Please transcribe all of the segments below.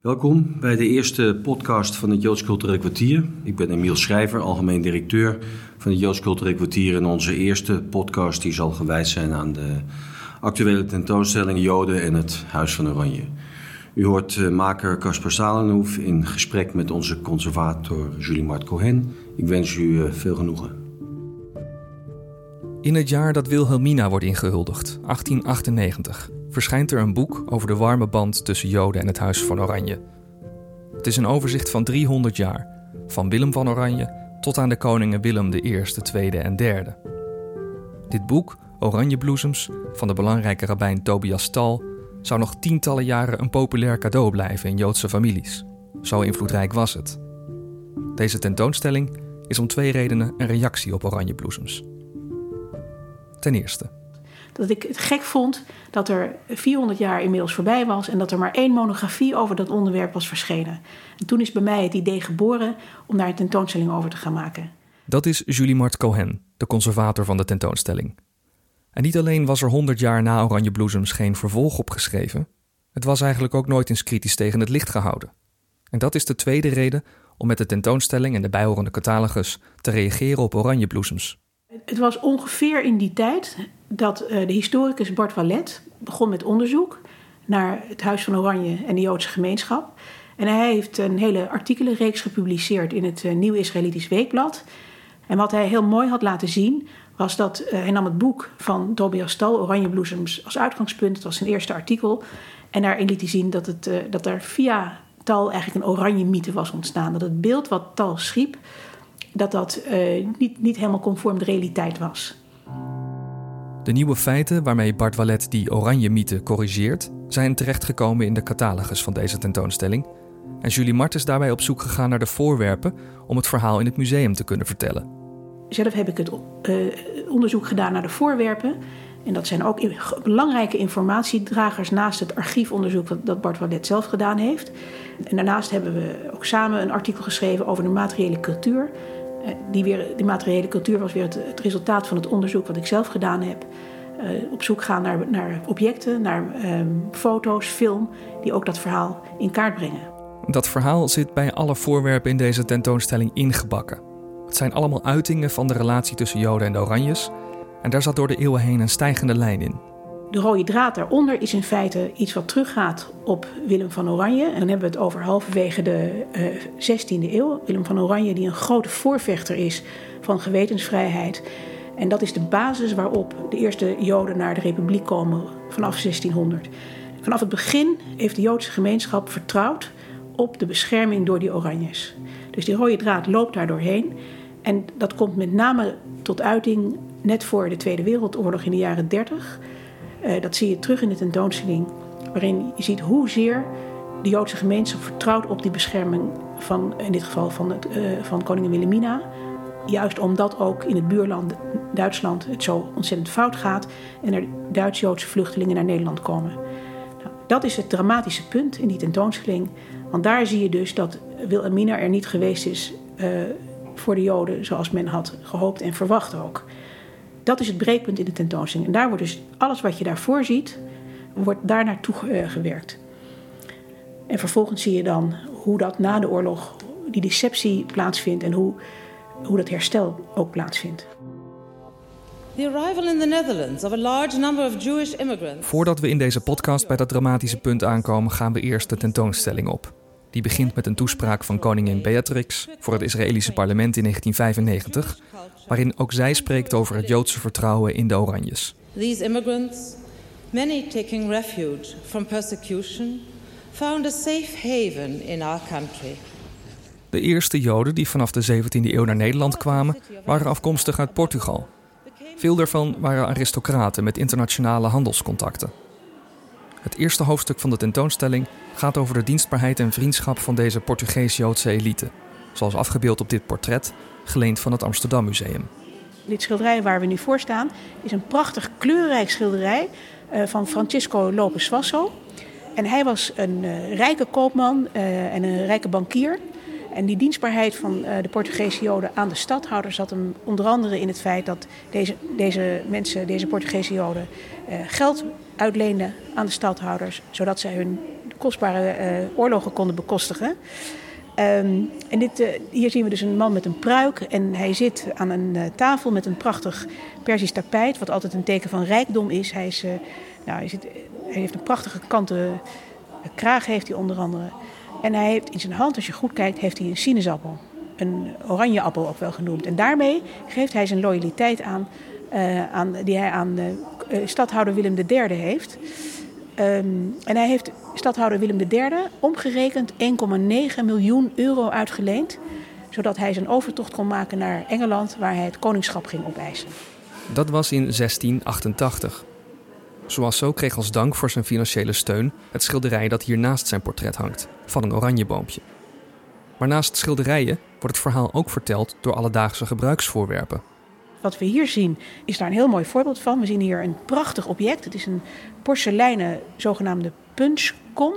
Welkom bij de eerste podcast van het Joods Cultureel Kwartier. Ik ben Emiel Schrijver, algemeen directeur van het Joods Cultureel Kwartier. En onze eerste podcast die zal gewijd zijn aan de actuele tentoonstelling Joden en het Huis van Oranje. U hoort uh, maker Casper Salenhoef in gesprek met onze conservator Julie Mart Cohen. Ik wens u uh, veel genoegen. In het jaar dat Wilhelmina wordt ingehuldigd, 1898, verschijnt er een boek over de warme band tussen Joden en het Huis van Oranje. Het is een overzicht van 300 jaar, van Willem van Oranje tot aan de koningen Willem I, II en III. Dit boek, Oranjebloesems, van de belangrijke rabbijn Tobias Tal, zou nog tientallen jaren een populair cadeau blijven in Joodse families. Zo invloedrijk was het. Deze tentoonstelling is om twee redenen een reactie op Oranjebloesems. Ten eerste. Dat ik het gek vond dat er 400 jaar inmiddels voorbij was en dat er maar één monografie over dat onderwerp was verschenen. En toen is bij mij het idee geboren om daar een tentoonstelling over te gaan maken. Dat is Julie Mart Cohen, de conservator van de tentoonstelling. En niet alleen was er 100 jaar na Oranje Bloesems geen vervolg opgeschreven, het was eigenlijk ook nooit eens kritisch tegen het licht gehouden. En dat is de tweede reden om met de tentoonstelling en de bijhorende catalogus te reageren op Oranje Bloesems. Het was ongeveer in die tijd dat uh, de historicus Bart Wallet begon met onderzoek naar het Huis van Oranje en de Joodse gemeenschap. En hij heeft een hele artikelenreeks gepubliceerd in het uh, Nieuw Israëlitisch Weekblad. En wat hij heel mooi had laten zien, was dat uh, hij nam het boek van Tobias Tal, Oranjebloesems, als uitgangspunt. Het was zijn eerste artikel. En daarin liet hij zien dat, het, dat er via Tal eigenlijk een oranje mythe was ontstaan. Dat het beeld wat Tal schiep, dat dat uh, niet, niet helemaal conform de realiteit was. De nieuwe feiten waarmee Bart Wallet die oranje mythe corrigeert, zijn terechtgekomen in de catalogus van deze tentoonstelling. En Julie Mart is daarbij op zoek gegaan naar de voorwerpen om het verhaal in het museum te kunnen vertellen. Zelf heb ik het uh, onderzoek gedaan naar de voorwerpen. En dat zijn ook belangrijke informatiedragers naast het archiefonderzoek dat Bart Wallet zelf gedaan heeft. En daarnaast hebben we ook samen een artikel geschreven over de materiële cultuur. Eh, die, weer, die materiële cultuur was weer het, resultaat van het onderzoek wat ik zelf gedaan heb. Uh, op zoek gaan naar, naar objecten, naar um, foto's, film, die ook dat verhaal in kaart brengen. Dat verhaal zit bij alle voorwerpen in deze tentoonstelling ingebakken. Het zijn allemaal uitingen van de relatie tussen Joden en de Oranjes. En daar zat door de eeuwen heen een stijgende lijn in. De rode draad daaronder is in feite iets wat teruggaat op Willem van Oranje. En dan hebben we het over halverwege de uh, eh, 16e eeuw. Willem van Oranje, die een grote voorvechter is van gewetensvrijheid. En dat is de basis waarop de eerste Joden naar de Republiek komen vanaf 1600. Vanaf het begin heeft de Joodse gemeenschap vertrouwd op de bescherming door die Oranjes. Dus die rode draad loopt daar doorheen. En dat komt met name tot uiting net voor de Tweede Wereldoorlog in de jaren 30. Uh, dat zie je terug in de tentoonstelling, waarin je ziet hoezeer de Joodse gemeenschap vertrouwt op die bescherming van, in dit geval van, het, uh, van koningin Wilhelmina. Juist omdat ook in het buurland Duitsland het zo ontzettend fout gaat en er Duits-Joodse vluchtelingen naar Nederland komen. Nou, dat is het dramatische punt in die tentoonstelling. Want daar zie je dus dat Wilhelmina er niet geweest is uh, voor de Joden zoals men had gehoopt en verwacht ook. Dat is het breekpunt in de tentoonstelling. En daar wordt dus alles wat je daarvoor ziet, wordt daar naartoe uh, gewerkt. En vervolgens zie je dan hoe dat na de oorlog, die deceptie plaatsvindt en hoe, hoe dat herstel ook plaatsvindt. The arrival in the Netherlands of a large number of Jewish immigrants. Voordat we in deze podcast bij dat dramatische punt aankomen, gaan we eerst de tentoonstelling op. Die begint met een toespraak van koningin Beatrix voor het Israëlische parlement in 1995, waarin ook zij spreekt over het Joodse vertrouwen in de Oranjes. These immigrants, many taking refuge from persecution, found a safe haven in our country. De eerste Joden die vanaf de 17e eeuw naar Nederland kwamen, waren afkomstig uit Portugal. Veel daarvan waren aristocraten met internationale handelscontacten. Het eerste hoofdstuk van de tentoonstelling gaat over de dienstbaarheid en vriendschap van deze Portugees-Joodse elite, zoals afgebeeld op dit portret, geleend van het Amsterdam Museum. Dit schilderij waar we nu voor staan is een prachtig kleurrijk schilderij uh, van Francisco Lopes Wasso. En hij was een uh, rijke koopman uh, en een rijke bankier. En die dienstbaarheid van de Portugese Joden aan de stadhouders zat hem onder andere in het feit dat deze, deze mensen, deze Portugese Joden, geld uitleenden aan de stadhouders, zodat zij hun kostbare oorlogen konden bekostigen. Ehm, en dit, hier zien we dus een man met een pruik. En hij zit aan een tafel met een prachtig Persisch tapijt. Wat altijd een teken van rijkdom is. Hij, is, nou, hij, zit, heeft een prachtige kanten kraag heeft hij onder andere. En hij heeft in zijn hand, als je goed kijkt, heeft hij een sinaasappel. Een oranje appel ook wel genoemd. En daarmee geeft hij zijn loyaliteit aan, aan die hij aan stadhouder Willem III heeft. Um, en hij heeft stadhouder Willem III omgerekend 1,9 miljoen euro uitgeleend. Zodat hij zijn overtocht kon maken naar Engeland, waar hij het koningschap ging opeisen. Dat was in 1688. Zoals zo kreeg als dank voor zijn financiële steun het schilderij dat hier naast zijn portret hangt, van een oranjeboompje. Maar naast schilderijen wordt het verhaal ook verteld door alledaagse gebruiksvoorwerpen. Wat we hier zien is daar een heel mooi voorbeeld van. We zien hier een prachtig object. Het is een porseleinen zogenaamde punchkom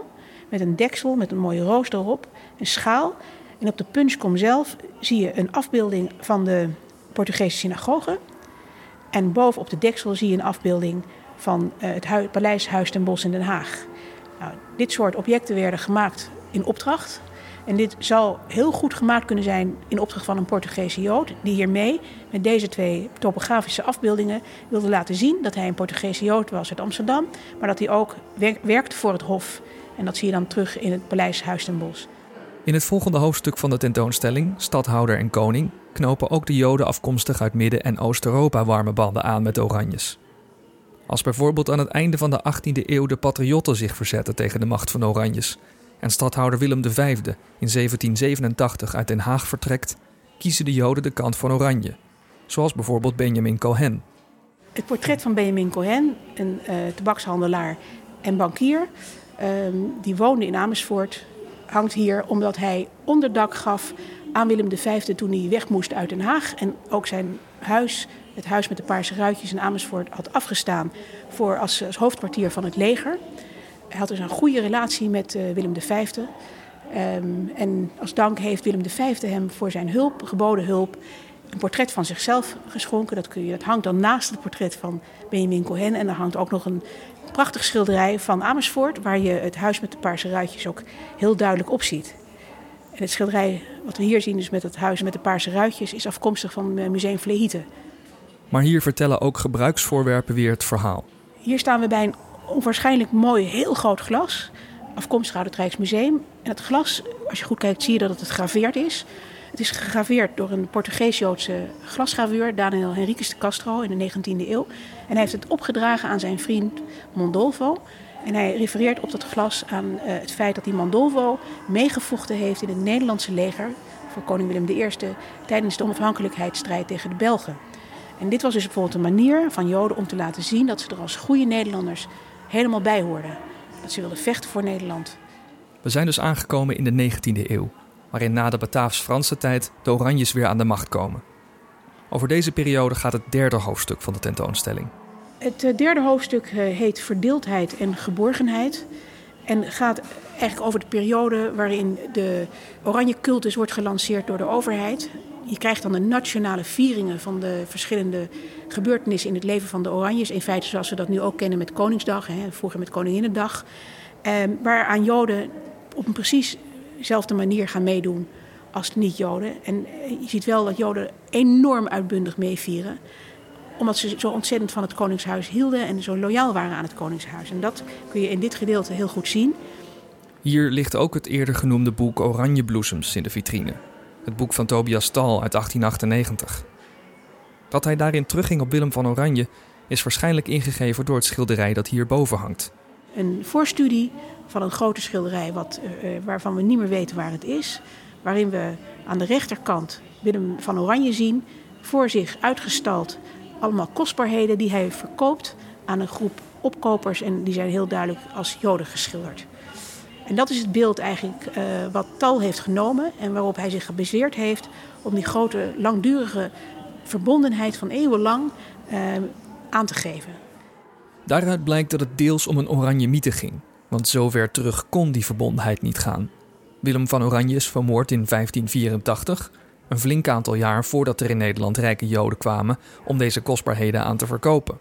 met een deksel met een mooie roos erop, een schaal. En op de punchkom zelf zie je een afbeelding van de Portugese synagoge. En boven op de deksel zie je een afbeelding van uh, het Paleis Huis ten Bosch in Den Haag. Nou, dit soort objecten werden gemaakt in opdracht. En dit zou heel goed gemaakt kunnen zijn in opdracht van een Portugese Jood, die hiermee met deze twee topografische afbeeldingen wilde laten zien dat hij een Portugese Jood was uit Amsterdam, maar dat hij ook werkte voor het Hof. En dat zie je dan terug in het Paleis Huis ten Bosch. In het volgende hoofdstuk van de tentoonstelling, Stadhouder en Koning, knopen ook de Joden afkomstig uit Midden- en Oost-Europa warme banden aan met de Oranjes. Als bijvoorbeeld aan het einde van de 18e eeuw de patriotten zich verzetten tegen de macht van Oranjes en stadhouder Willem V in 1787 uit Den Haag vertrekt, kiezen de Joden de kant van Oranje, zoals bijvoorbeeld Benjamin Cohen. Het portret van Benjamin Cohen, een uh, tabakshandelaar en bankier, uh, die woonde in Amersfoort, hangt hier omdat hij onderdak gaf aan Willem V toen hij weg moest uit Den Haag en ook zijn huis het huis met de paarse ruitjes in Amersfoort had afgestaan voor als hoofdkwartier van het leger. Hij had dus een goede relatie met uh, Willem V. Um, en als dank heeft Willem V hem voor zijn hulp, geboden hulp, een portret van zichzelf geschonken. Dat, kun je, dat hangt dan naast het portret van Benjamin Cohen. En er hangt ook nog een prachtig schilderij van Amersfoort, waar je het huis met de paarse ruitjes ook heel duidelijk op ziet. En het schilderij wat we hier zien, dus met het huis met de paarse ruitjes, is afkomstig van het Museum Vlehite. Maar hier vertellen ook gebruiksvoorwerpen weer het verhaal. Hier staan we bij een onwaarschijnlijk mooi, heel groot glas. Afkomstig uit het Rijksmuseum. En het glas, als je goed kijkt, zie je dat het gegraveerd is. Het is gegraveerd door een Portugees-Joodse glasgraveur, Daniel Henriques de Castro, in de 19e eeuw. En hij heeft het opgedragen aan zijn vriend Mondolfo. En hij refereert op dat glas aan uh, het feit dat die Mondolfo meegevochten heeft in het Nederlandse leger voor koning Willem I tijdens de onafhankelijkheidsstrijd tegen de Belgen. En dit was dus bijvoorbeeld een manier van Joden om te laten zien dat ze er als goede Nederlanders helemaal bij hoorden. Dat ze wilden vechten voor Nederland. We zijn dus aangekomen in de 19e eeuw, waarin na de Bataafs-Franse tijd de Oranjes weer aan de macht komen. Over deze periode gaat het derde hoofdstuk van de tentoonstelling. Het eh, derde hoofdstuk eh, heet Verdeeldheid en Geborgenheid. En gaat eigenlijk over de periode waarin de oranje cultus wordt gelanceerd door de overheid je krijgt dan de nationale vieringen van de verschillende gebeurtenissen in het leven van de Oranjes. In feite zoals we dat nu ook kennen met Koningsdag, hè, vroeger met Koninginnedag. Eh, waaraan Joden op een precies dezelfde manier gaan meedoen als de niet-Joden. En je ziet wel dat Joden enorm uitbundig meevieren omdat ze zo ontzettend van het Koningshuis hielden en zo loyaal waren aan het Koningshuis. En dat kun je in dit gedeelte heel goed zien. Hier ligt ook het eerder genoemde boek Oranje Bloesems in de vitrine het boek van Tobias Stahl uit 1898. Dat hij daarin terugging op Willem van Oranje is waarschijnlijk ingegeven door het schilderij dat hierboven hangt. Een voorstudie van een grote schilderij wat, uh, waarvan we niet meer weten waar het is. Waarin we aan de rechterkant Willem van Oranje zien, voor zich uitgestald allemaal kostbaarheden die hij verkoopt aan een groep opkopers. En die zijn heel duidelijk als Joden geschilderd. En dat is het beeld eigenlijk uh, wat Tal heeft genomen en waarop hij zich gebaseerd heeft om die grote langdurige verbondenheid van eeuwenlang uh, aan te geven. Daaruit blijkt dat het deels om een oranje mythe ging, want zover terug kon die verbondenheid niet gaan. Willem van Oranje is vermoord in 1584, een flink aantal jaar voordat er in Nederland rijke Joden kwamen om deze kostbaarheden aan te verkopen.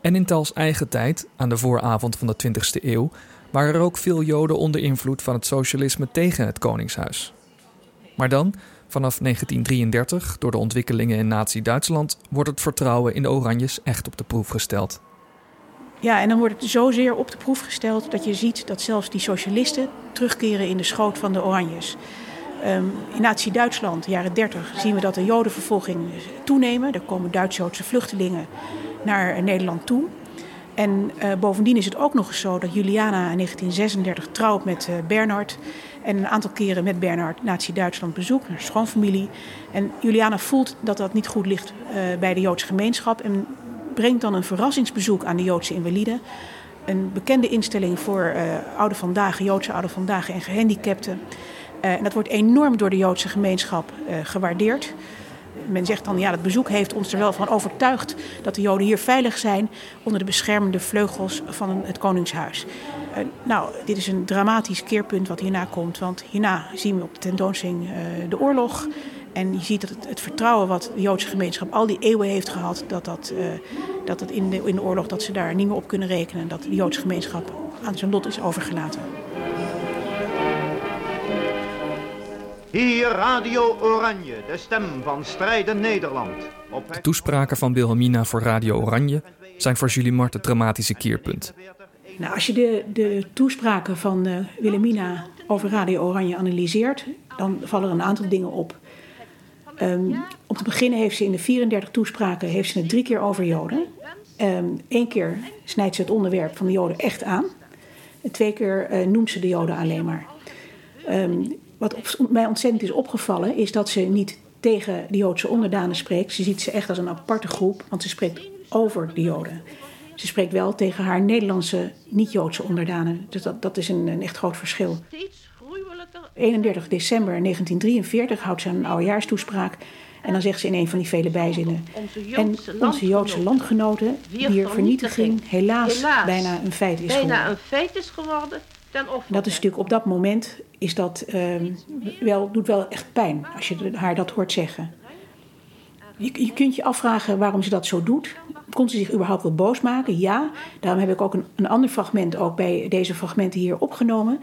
En in Tals eigen tijd, aan de vooravond van de 20e eeuw, waren er ook veel Joden onder invloed van het socialisme tegen het Koningshuis. Maar dan, vanaf 1933, door de ontwikkelingen in Nazi-Duitsland, wordt het vertrouwen in de Oranjes echt op de proef gesteld. Ja, en dan wordt het zozeer op de proef gesteld dat je ziet dat zelfs die socialisten terugkeren in de schoot van de Oranjes. Um, in Nazi-Duitsland, jaren 30, zien we dat de Jodenvervolging toenemen. Er komen Duits-Joodse vluchtelingen naar Nederland toe. En uh, bovendien is het ook nog eens zo dat Juliana in 1936 trouwt met uh, Bernhard. En een aantal keren met Bernhard Nazi-Duitsland bezoekt, naar schoonfamilie. En Juliana voelt dat dat niet goed ligt uh, bij de Joodse gemeenschap. En brengt dan een verrassingsbezoek aan de Joodse invaliden. Een bekende instelling voor oude vandaag, Joodse oude vandaag en gehandicapten. en dat wordt enorm door de Joodse gemeenschap gewaardeerd men zegt dan, ja, dat bezoek heeft ons er wel van overtuigd dat de Joden hier veilig zijn onder de beschermende vleugels van het Koningshuis. Uh, nou, dit is een dramatisch keerpunt wat hierna komt, want hierna zien we op de tentoonstelling uh, de oorlog. En je ziet dat het, vertrouwen wat de Joodse gemeenschap al die eeuwen heeft gehad, dat, dat, uh, dat het in de, in de oorlog dat ze daar niet meer op kunnen rekenen. En dat de Joodse gemeenschap aan zijn lot is overgelaten. Hier Radio Oranje, de stem van strijdend Nederland. De toespraken van Wilhelmina voor Radio Oranje zijn voor Julie Mart het dramatische keerpunt. Nou, als je de, de toespraken van uh, Wilhelmina over Radio Oranje analyseert, dan vallen er een aantal dingen op. Um, om te beginnen heeft ze in de 34 toespraken heeft ze het drie keer over Joden. Eén ehm, keer snijdt ze het onderwerp van de Joden echt aan. En twee keer uh, noemt ze de Joden alleen maar. Um, wat mij ontzettend is opgevallen, is dat ze niet tegen de Joodse onderdanen spreekt. Ze ziet ze echt als een aparte groep, want ze spreekt over de Joden. Ze spreekt wel tegen haar Nederlandse niet-Joodse onderdanen. Dus dat, dat is een, een echt groot verschil. 31 december 1943 houdt ze een oudejaarstoespraak. En dan zegt ze in een van die vele bijzinnen. En onze Joodse landgenoten, wier vernietiging helaas, bijna een feit is geworden. Dat is natuurlijk op dat moment is dat, uh, wel, doet wel echt pijn als je haar dat hoort zeggen. Je, je, kunt je afvragen waarom ze dat zo doet. Kon ze zich überhaupt wel boos maken? Ja. Daarom heb ik ook een, een ander fragment ook bij deze fragmenten hier opgenomen.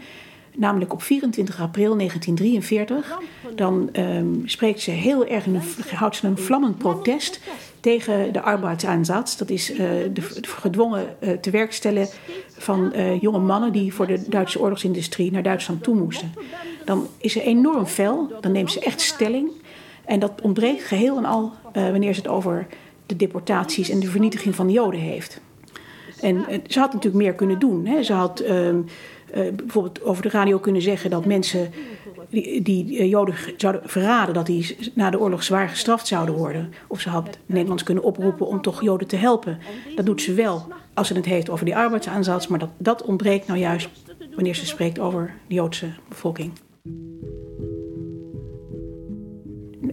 Namelijk op 24 april 1943. Dan um, spreekt ze heel erg, een, houdt ze een vlammend protest tegen de arbeidseinsatz. Dat is uh, de, gedwongen uh, te werk stellen van uh, jonge mannen die voor de Duitse oorlogsindustrie naar Duitsland toe moesten. Dan is ze enorm fel, dan neemt ze echt stelling. En dat ontbreekt geheel en al wanneer ze het over de deportaties en de vernietiging van de Joden heeft. En ze had natuurlijk meer kunnen doen. Hè. Ze had ehm, bijvoorbeeld over de radio kunnen zeggen dat mensen die, eh, Joden zouden verraden dat die na de oorlog zwaar gestraft zouden worden. Of ze had Nederlands kunnen oproepen om toch Joden te helpen. Dat doet ze wel als ze het heeft over die arbeidsaanzats, maar dat, dat ontbreekt nou juist wanneer ze spreekt over de Joodse bevolking.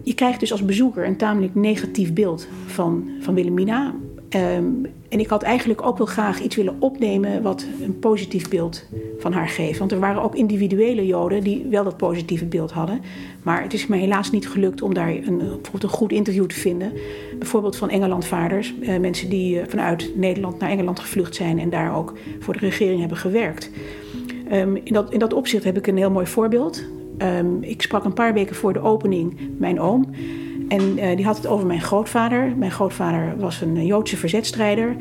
Je krijgt dus als bezoeker een tamelijk negatief beeld van, van Wilhelmina. Um, en ik had eigenlijk ook wel graag iets willen opnemen wat een positief beeld van haar geeft. Want er waren ook individuele Joden die wel dat positieve beeld hadden. Maar het is me helaas niet gelukt om daar een, bijvoorbeeld een goed interview te vinden. Bijvoorbeeld van Engelandvaarders. Eh, mensen die eh, vanuit Nederland naar Engeland gevlucht zijn en daar ook voor de regering hebben gewerkt. Um, in, dat, in dat opzicht heb ik een heel mooi voorbeeld. Um, ik sprak een paar weken voor de opening mijn oom. En uh, die had het over mijn grootvader. Mijn grootvader was een Joodse verzetstrijder.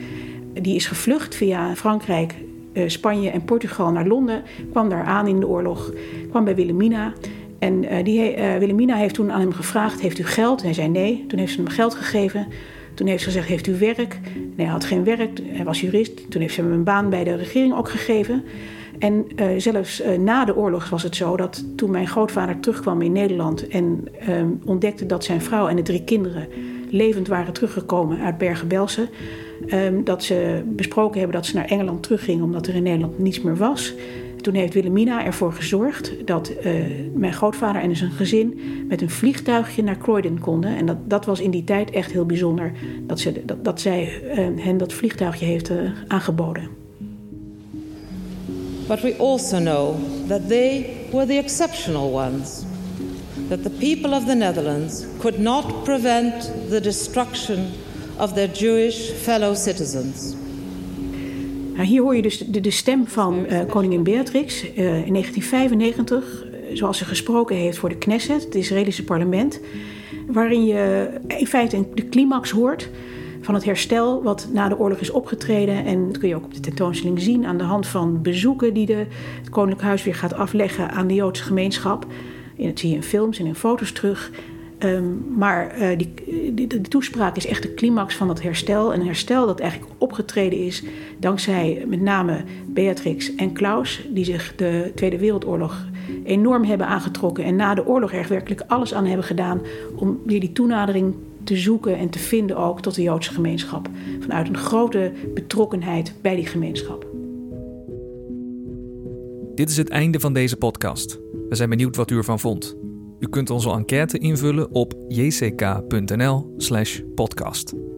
Die is gevlucht via Frankrijk, uh, Spanje en Portugal naar Londen. Kwam daar aan in de oorlog. Kwam bij Wilhelmina. En uh, die, Wilhelmina heeft toen aan hem gevraagd: Heeft u geld? hij zei nee. Toen heeft ze hem geld gegeven. Toen heeft ze gezegd: Heeft u werk? Nee, hij had geen werk. Hij was jurist. Toen heeft ze hem een baan bij de regering ook gegeven. En uh, zelfs uh, na de oorlog was het zo dat toen mijn grootvader terugkwam in Nederland en uh, ontdekte dat zijn vrouw en de drie kinderen levend waren teruggekomen uit Bergen-Belsen, ehm, dat ze besproken hebben dat ze naar Engeland teruggingen omdat er in Nederland niets meer was. Toen heeft Wilhelmina ervoor gezorgd dat eh, mijn grootvader en zijn gezin met een vliegtuigje naar Croydon konden. En dat, dat was in die tijd echt heel bijzonder dat, ze, dat, dat zij hen dat vliegtuigje heeft aangeboden. But we also know that they were the exceptional ones, that the people of the Netherlands could not prevent the destruction of their Jewish fellow citizens. Nou, hier hoor je dus de, stem van uh, koningin Beatrix uh, in 1995, zoals ze gesproken heeft voor de Knesset, het Israëlische parlement, waarin je in feite de climax hoort van het herstel wat na de oorlog is opgetreden. En dat kun je ook op de tentoonstelling zien aan de hand van bezoeken die de, het Koninklijk Huis weer gaat afleggen aan de Joodse gemeenschap. En dat zie je in films en in foto's terug. Um, maar uh, die, die, de toespraak is echt de climax van dat herstel. Een herstel dat eigenlijk opgetreden is dankzij met name Beatrix en Klaus, die zich de Tweede Wereldoorlog enorm hebben aangetrokken. En na de oorlog er werkelijk alles aan hebben gedaan om weer die toenadering te zoeken en te vinden ook tot de Joodse gemeenschap. Vanuit een grote betrokkenheid bij die gemeenschap. Dit is het einde van deze podcast. We zijn benieuwd wat u ervan vond. U kunt onze enquête invullen op jck.nl/podcast.